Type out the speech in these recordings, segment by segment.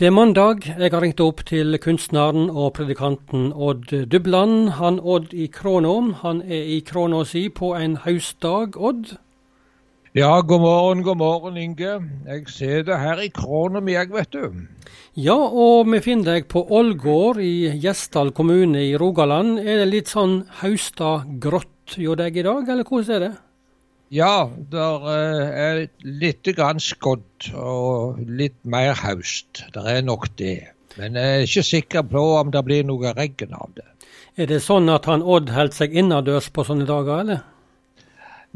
Det er mandag. Jeg har ringt opp til kunstneren og predikanten Odd Dubland. Han Odd i Kråna. Han er i Kråna si på en høstdag, Odd? Ja, god morgen, god morgen, Inge. Jeg ser det her i Kråna mi, jeg, vet du. Ja, og vi finner deg på Ålgård i Gjesdal kommune i Rogaland. Er det litt sånn hausta grått hjå deg i dag, eller hvordan er det? Ja, det er litt grann skodd og litt mer høst. Det er nok det. Men jeg er ikke sikker på om det blir noe regn av det. Er det sånn at han Odd holdt seg innendørs på sånne dager, eller?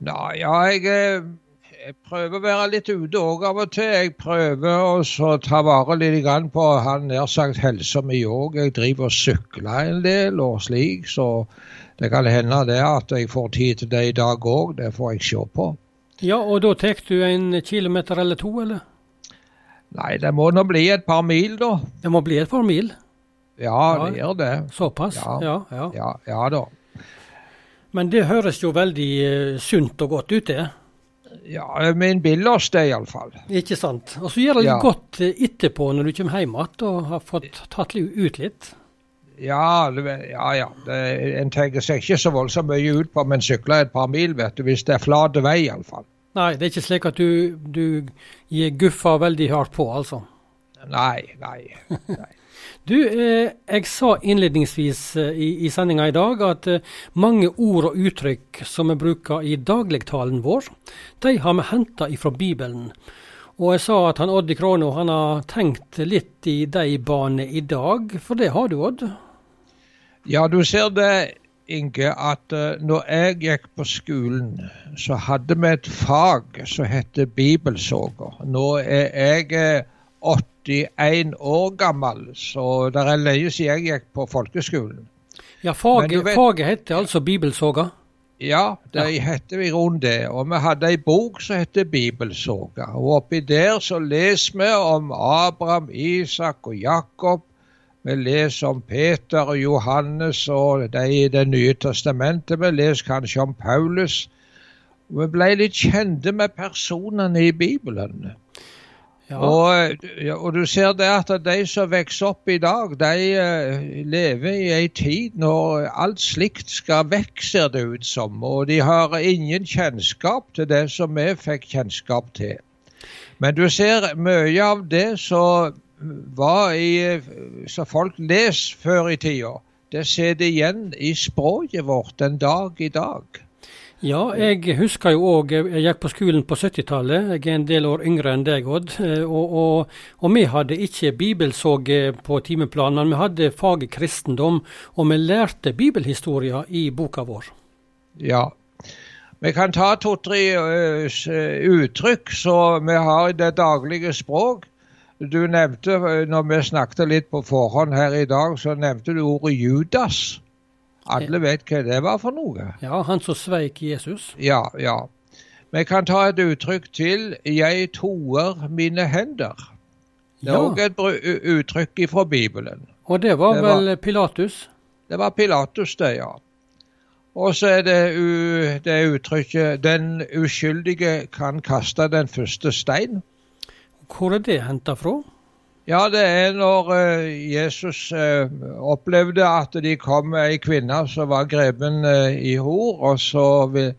Nei, ja, jeg, jeg, prøver å være litt ute òg av og til. Jeg prøver å ta vare litt på han nær sagt helsa mi òg. Jeg driver og sykler en del og slik, så det kan hende det at jeg får tid til det i dag òg, det får jeg se på. Ja, og da tar du en kilometer eller to, eller? Nei, det må nå bli et par mil, da. Det må bli et par mil? Ja, ja det gjør det. Såpass? Ja. Ja, ja. ja, ja da. Men det høres jo veldig uh, sunt og godt ut, det? Ja, min innbiller oss det iallfall. Ikke sant. Og så gjør det litt godt uh, etterpå når du kommer hjem igjen og har fått tatt ut litt? Ja, ja. ja. En tenker seg ikke så voldsomt mye ut på om en sykler et par mil, vet du, hvis det er flat vei iallfall. Nei, det er ikke slik at du, du gir guffa veldig hardt på, altså? Nei, nei. nei. du, eh, jeg sa innledningsvis eh, i, i sendinga i dag at eh, mange ord og uttrykk som vi bruker i dagligtalen vår, de har vi henta ifra Bibelen. Og jeg sa at han Odd Krono han har tenkt litt i de banene i dag, for det har du, Odd? Ja, du ser det, Inge, at uh, når jeg gikk på skolen, så hadde vi et fag som heter bibelsoger. Nå er jeg uh, eh, 81 år gammel, så det er lenge siden jeg gikk på folkeskolen. Ja, faget, vet, faget heter altså bibelsoga? Ja, ja. heter i grunnen det. Og vi hadde ei bok som heter Bibelsoga. Og oppi der så leser vi om Abraham, Isak og Jakob vi leser om Peter og Johannes og de i Det nye testamentet. Vi leser kanskje om Paulus. Vi ble litt kjente med personene i Bibelen. Ja. Og, og, du ser det at de som vokser opp i dag, de uh, lever i ei tid når alt slikt skal vekk, ser det ut som. Og de har ingen kjennskap til det som vi fikk kjennskap til. Men du ser mye av det som var i, som folk leser før i tida, det sitter igjen i språket vårt den dag i dag. Ja, jeg husker jo òg Jeg gikk på skolen på 70-tallet. Jeg er en del år yngre enn deg, Odd. Og, og, og vi hadde ikke bibelsåg på timeplanen, men vi hadde faget kristendom. Og vi lærte bibelhistoria i boka vår. Ja. Vi kan ta to-tre uttrykk som vi har i det daglige språk du nevnte, eh, når vi snakket litt på forhånd her i dag, så nevnte du ordet Judas. Alle vet hva det var for noe? Ja, han som sveik Jesus. Ja, ja. Vi kan ta et uttrykk til. 'Jeg toer mine hender'. Det er òg ja. et uttrykk fra Bibelen. Og det var det vel var, Pilatus? Det var Pilatus, det, ja. Og så er det, u, det uttrykket 'Den uskyldige kan kaste den første stein'. Hvor er det henta fra? Ja, det er når uh, Jesus uh, opplevde at de kom med ei kvinne som var grepen uh, i hor, og så, vil,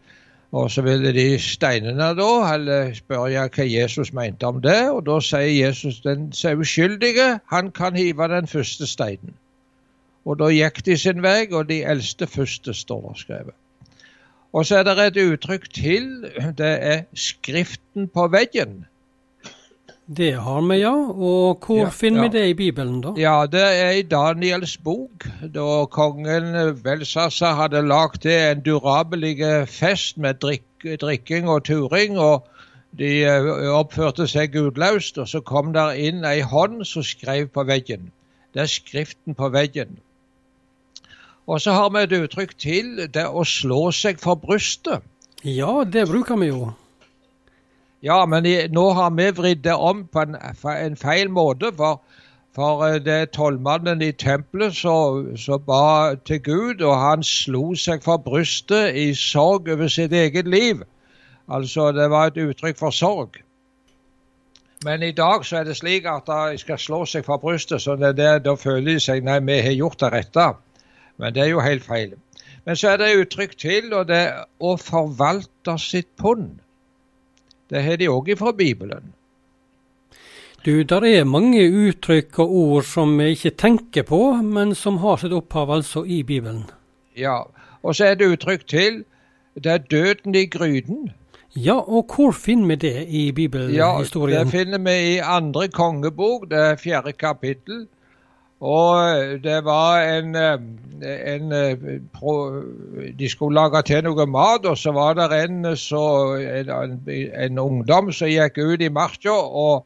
og så ville de steinene da, eller spørre hva Jesus mente om det. Og da sier Jesus den som uskyldige, han kan hive den første steinen. Og da gikk de sin vei, og de eldste første står det skrevet. Og så er det et uttrykk til. Det er 'skriften på veggen'. Det har vi, ja. Og hvor ja, finner ja. vi det i Bibelen, da? Ja, Det er i Daniels bok, da kongen Velsasa hadde lagd en durabelig fest med drikk, drikking og turing. og De eh, oppførte seg gudløst, og så kom der inn ei hånd som skrev på veggen. Det er skriften på veggen. Og så har vi et uttrykk til, det å slå seg for brystet. Ja, det bruker vi jo. Ja, men i, nå har vi vridd det om på en, en feil måte. For, for eh, det tollmannen i tempelet som ba til Gud, og han slo seg for brystet i sorg over sitt eget liv. Altså, det var et uttrykk for sorg. Men i dag så er det slik at de skal slå seg for brystet, så det, det, da føler de seg nei, vi har gjort det rette. Men det er jo helt feil. Men så er det uttrykk til, og det er å forvalte sitt pund. Det har de òg fra Bibelen. Du, der er mange uttrykk og ord som vi ikke tenker på, men som har sitt opphav altså i Bibelen. Ja, og så er det uttrykk til. Det er døden i gryten. Ja, og hvor finner vi det i bibelhistorien? Ja, Det finner vi i andre kongebok, det er fjerde kapittel. Og det var en, en, De skulle lage til noe mat, og så var det en, så, en, en ungdom som gikk ut i marka og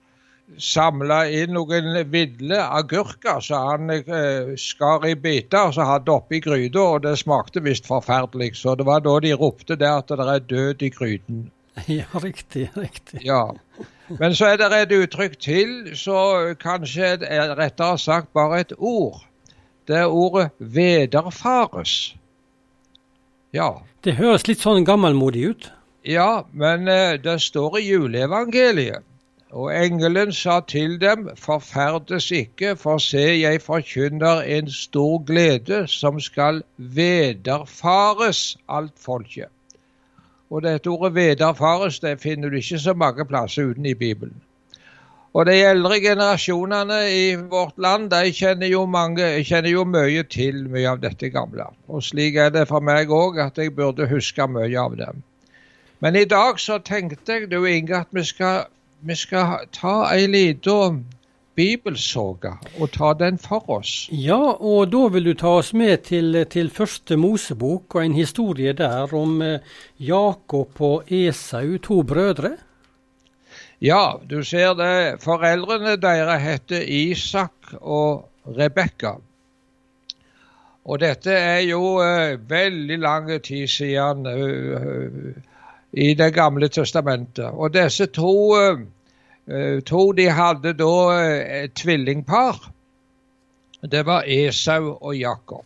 samla inn noen ville agurker som han eh, skar i biter som hadde oppi gryta, og det smakte visst forferdelig. Så det var da de ropte der at det er død i gryten. Ja, riktig. riktig. Ja. Men så er det et uttrykk til, så kanskje er rettere sagt bare et ord. Det er ordet 'vederfares'. Ja. Det høres litt sånn gammelmodig ut? Ja, men eh, det står i juleevangeliet. Og engelen sa til dem, forferdes ikke, for se, jeg forkynner en stor glede som skal vederfares alt folket. Og dette ordet 'vederfares' det finner du ikke så mange plasser uten i Bibelen. Og de eldre generasjonene i vårt land de kjenner jo, mange, kjenner jo mye til mye av dette gamle. Og slik er det for meg òg, at jeg burde huske mye av det. Men i dag så tenkte jeg du Inge, at vi skal vi skal ta ei lita bibelsåge og ta den for oss. Ja, og da vil du ta oss med til, til første Mosebok og en historie der om eh, Jakob og Esau, to brødre. Ja, du ser det. Foreldrene deres heter Isak og Rebekka. Og dette er jo uh, veldig lang tid siden. Uh, uh, i Det gamle testamentet. Og disse to, to de hadde da eh, et tvillingpar. Det var Esau og Jakob.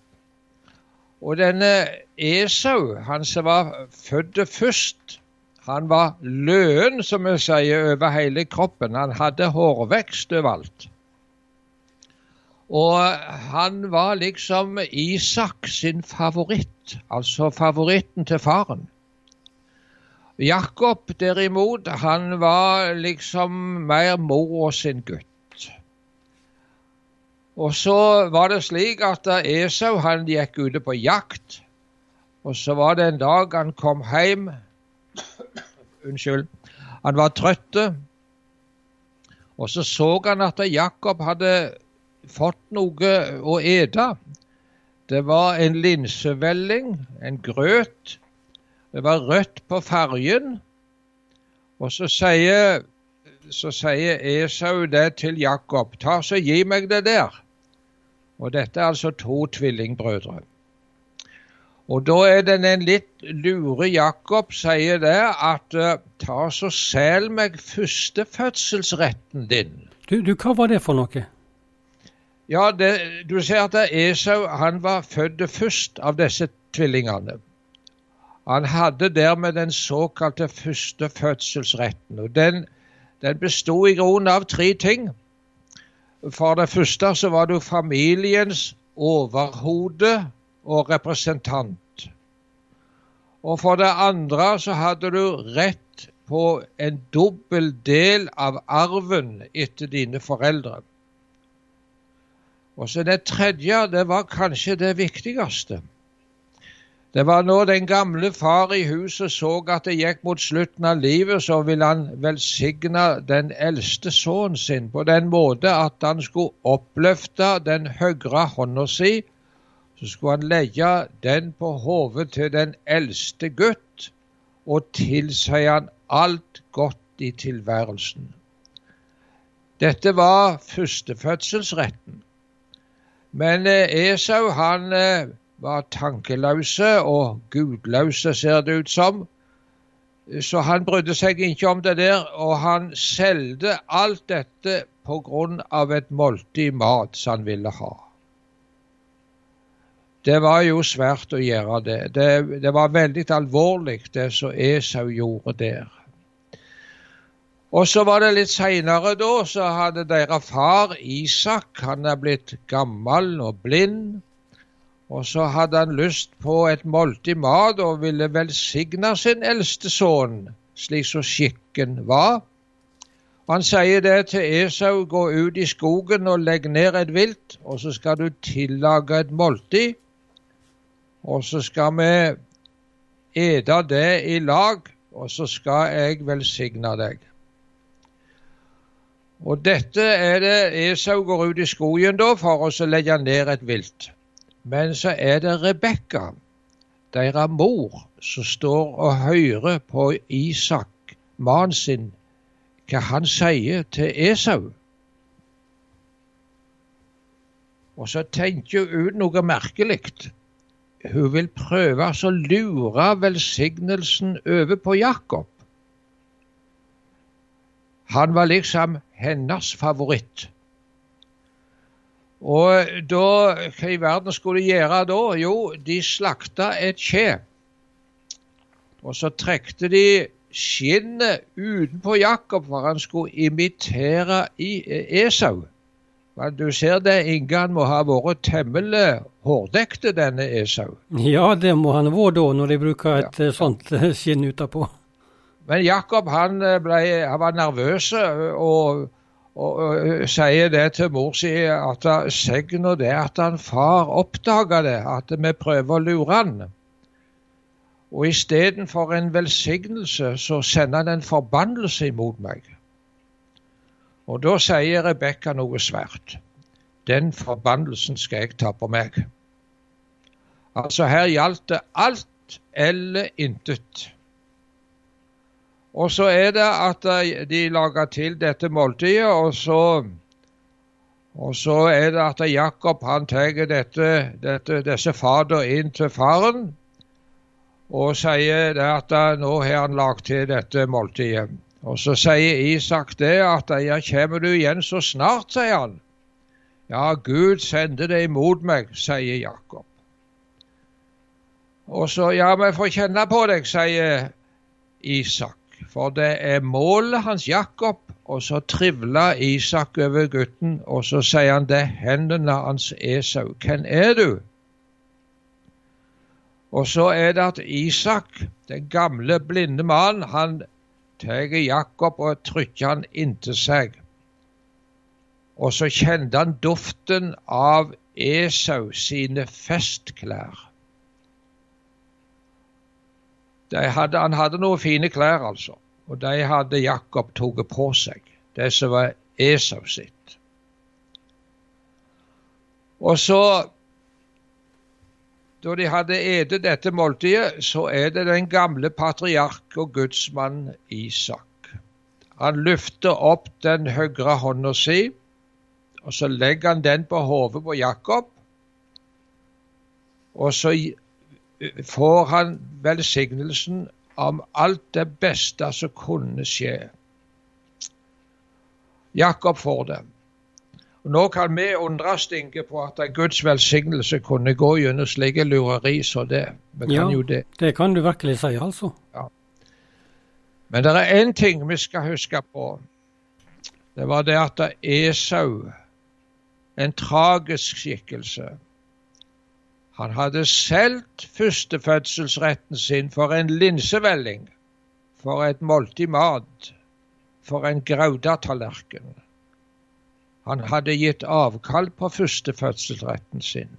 Og denne Esau, han som var født først, han var løen, som vi sier, over hele kroppen. Han hadde hårvekst overalt. Og han var liksom Isak sin favoritt, altså favoritten til faren. Jakob derimot, han var liksom mer mor sin gutt. Og så var det slik at Esau han gikk ute på jakt. Og så var det en dag han kom hjem Unnskyld. Han var trøtt. Og så så han at Jakob hadde fått noe å ete. Det var en linsevelling, en grøt det var rødt på fargen. Og så sier, så sier Esau det til Jakob. Ta så Gi meg det der. Og dette er altså to tvillingbrødre. Og da er det en litt lure Jakob sier det at uh, ta så sel meg førstefødselsretten din. Du, du, hva var det for noe? Ja, det, Du ser at Esau han var født først av disse tvillingene. Han hadde dermed den såkalte førstefødselsretten. og Den, den besto i grunnen av tre ting. For det første så var du familiens overhode og representant. Og for det andre så hadde du rett på en dobbel del av arven etter dine foreldre. Og så det tredje, det var kanskje det viktigste. Det var når den gamle far i huset så at det gikk mot slutten av livet, så ville han velsigne den eldste sønnen sin på den måte at han skulle oppløfte den høyre hånda si. Så skulle han legge den på hodet til den eldste gutt og tilsi han alt godt i tilværelsen. Dette var førstefødselsretten. Men eh, Esau han eh, var tankeløse og gudløse, ser det ut som. Så han brydde seg ikke om det der, og han solgte alt dette av et måltid mat som han ville ha. Det var jo svært å gjøre det. Det, det var veldig alvorlig, det som Esau gjorde der. Og så var det litt seinere da, så hadde deres far Isak, han er blitt gammel og blind. Og så hadde han lyst på et måltid mat og ville velsigne sin eldste sønn, slik som skikken var. Og Han sier det til Esau, gå ut i skogen og legg ned et vilt, og så skal du tillage et måltid. Og så skal vi ete det i lag, og så skal jeg velsigne deg. Og dette er det Esau går ut i skogen da for å legge ned et vilt. Men så er det Rebekka, deres mor, som står og hører på Isak, mannen sin, hva han sier til Esau. Og så tenker hun ut noe merkelig. Hun vil prøve å lure velsignelsen over på Jakob. Han var liksom hennes favoritt. Og da, hva i verden skulle de gjøre da? Jo, de slakta et kje. Og så trekte de skinnet utenpå Jakob for han skulle imitere i Esau. Men du ser det, Ingan må ha vært temmelig hårdekte, denne Esau. Ja, det må han være da, når de bruker et ja. Eh, sånt eh, skinn utapå. Men Jakob han, eh, ble, han var nervøs og og, og sier det til mor si at segner det at han far oppdaga det, at vi prøver å lure han. Og istedenfor en velsignelse, så sender han en forbannelse imot meg. Og da sier Rebekka noe svært. Den forbannelsen skal jeg ta på meg. Altså, her gjaldt det alt eller intet. Og så er det at eh, de lager til dette måltidet, og så, og så er det at Jakob han tar dette, dette, disse fader inn til faren og sier at eh, nå har han lagt til dette måltidet. Og så sier Isak det at ja, kommer du igjen så snart, sier han. Ja, Gud sendte det imot meg, sier Jakob. Og så ja, vi får kjenne på deg, sier Isak. For det er målet hans Jakob, og så trivler Isak over gutten, og så sier han det hendene hans Esau. Hvem er du? Og så er det at Isak, den gamle, blinde mannen, han tar Jakob og trykker han inntil seg. Og så kjente han duften av Esau sine festklær. Hadde, han hadde noen fine klær, altså. Og de hadde Jakob tatt på seg, det som var Esau sitt. Og så, da de hadde ete dette måltidet, så er det den gamle patriark og gudsmann Isak. Han løfter opp den høyre hånda si, og så legger han den på hodet på Jakob. Og så får han velsignelsen om alt det beste som kunne skje. Jakob får det. Og Nå kan vi undres Inge, på at en Guds velsignelse kunne gå gjennom slike lureri som det. Vi ja, det. det kan du virkelig si, altså. Ja. Men det er én ting vi skal huske på. Det var det at Esau, en tragisk skikkelse, han hadde solgt førstefødselsretten sin for en linsevelling, for et måltid mat, for en graudatallerken. Han hadde gitt avkall på førstefødselsretten sin.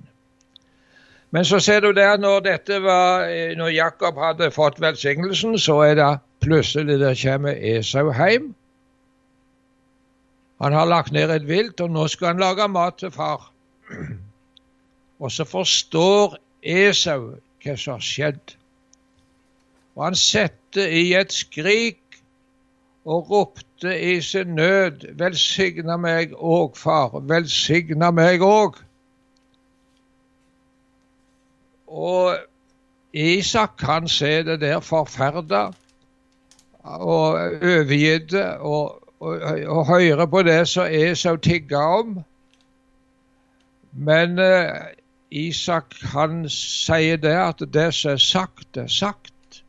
Men så ser du der, når var, når Jakob hadde fått velsignelsen, så er det plutselig der kommer Esau hjem. Han har lagt ned et vilt, og nå skal han lage mat til far. Og så forstår Esau hva som har skjedd. Og han satte i et skrik og ropte i sin nød, velsigna meg òg, far, velsigna meg òg. Og Isak kan se det der forferda og overgitt og, og, og høre på det som Esau tigga om. Men uh, Isak han sier det at det som er sagt, er sagt.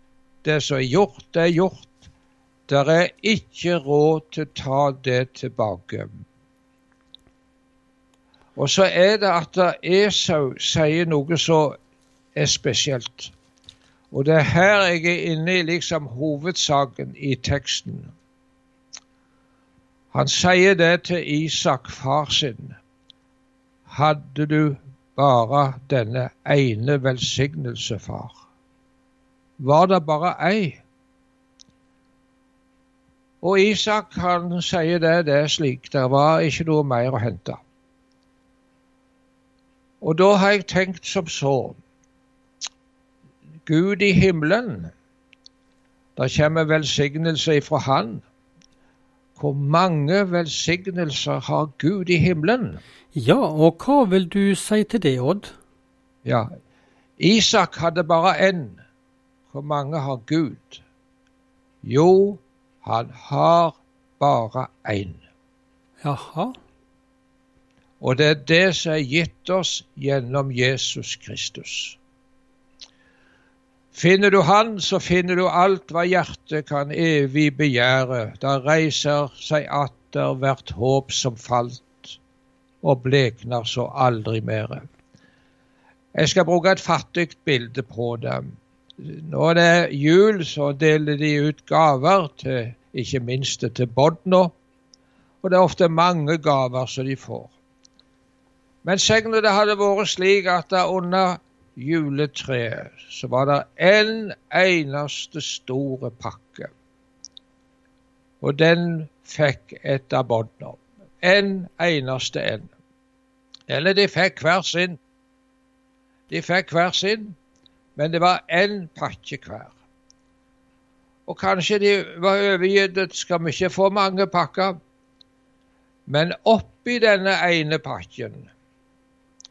Det som er gjort, det er gjort. Det er ikke råd til å ta det tilbake. Og så er det at Esau sier noe som er spesielt. Og det er her jeg er inne i liksom hovedsaken i teksten. Han sier det til Isak, far sin. Hadde du bare denne ene velsignelse, far? Var det bare ei? Og Isak han sier det, det er slik, det var ikke noe mer å hente. Og da har jeg tenkt som så Gud i himmelen, det kommer velsignelse ifra Han. Hvor mange velsignelser har Gud i himmelen? Ja, og hva vil du si til det, Odd? Ja, Isak hadde bare én. Hvor mange har Gud? Jo, han har bare én. Jaha. Og det er det som er gitt oss gjennom Jesus Kristus. Finner du Han, så finner du alt hva hjertet kan evig begjære. Da reiser seg atter hvert håp som falt, og blekner så aldri mere. Jeg skal bruke et fattig bilde på det. Når det er jul, så deler de ut gaver, til, ikke minst til Bodna. Og det er ofte mange gaver som de får. Men tenk det hadde vært slik at under juletreet så var det en eneste store pakke. Og den fikk et av båndene. En eneste en. Eller de fikk hver sin. De fikk hver sin men det var én pakke hver. Og kanskje de var overgitt skal vi ikke få mange pakker. Men oppi denne ene pakken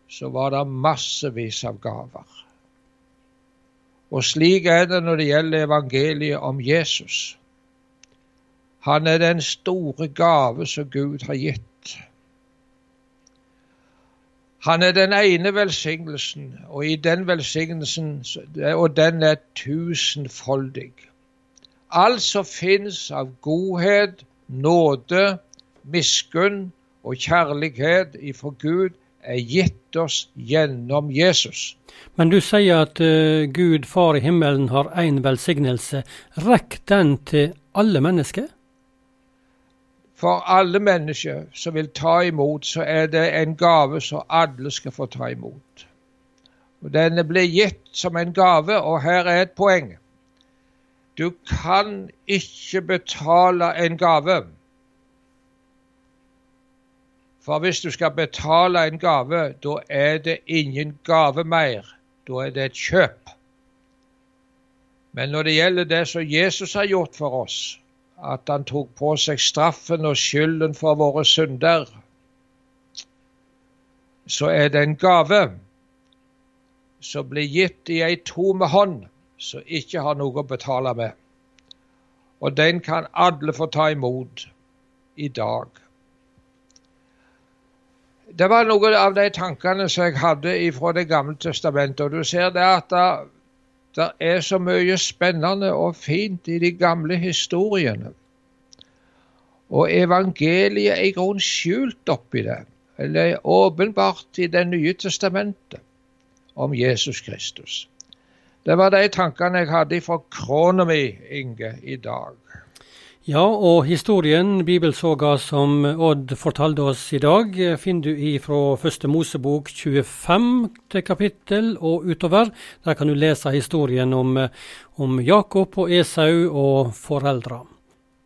så var det massevis av gaver. Og slik er det når det gjelder evangeliet om Jesus. Han er den store gave som Gud har gitt. Han er den ene velsignelsen, og i den velsignelsen, og den er tusenfoldig. Alt som finnes av godhet, nåde, miskunn og kjærlighet ifra Gud, er gitt oss gjennom Jesus. Men du sier at uh, Gud Far i himmelen har én velsignelse. Rekk den til alle mennesker? For alle mennesker som vil ta imot, så er det en gave som alle skal få ta imot. Og Denne blir gitt som en gave, og her er et poeng. Du kan ikke betale en gave. For hvis du skal betale en gave, da er det ingen gave mer. Da er det et kjøp. Men når det gjelder det som Jesus har gjort for oss, at han tok på seg straffen og skylden for våre synder, så er det en gave som blir gitt i ei tomme hånd, som ikke har noe å betale med. Og den kan alle få ta imot i dag. Det var noen av de tankene som jeg hadde fra Det gamle testamentet. og Du ser det at det, er så mye spennende og fint i de gamle historiene. Og evangeliet er i grunnen skjult oppi det, eller åpenbart i Det nye testamentet om Jesus Kristus. Det var de tankene jeg hadde fra krona mi, Inge, i dag. Ja, og historien, bibelsoga som Odd fortalte oss i dag, finner du i fra første Mosebok 25 kapittel og utover. Der kan du lese historien om, om Jakob og Esau og foreldra.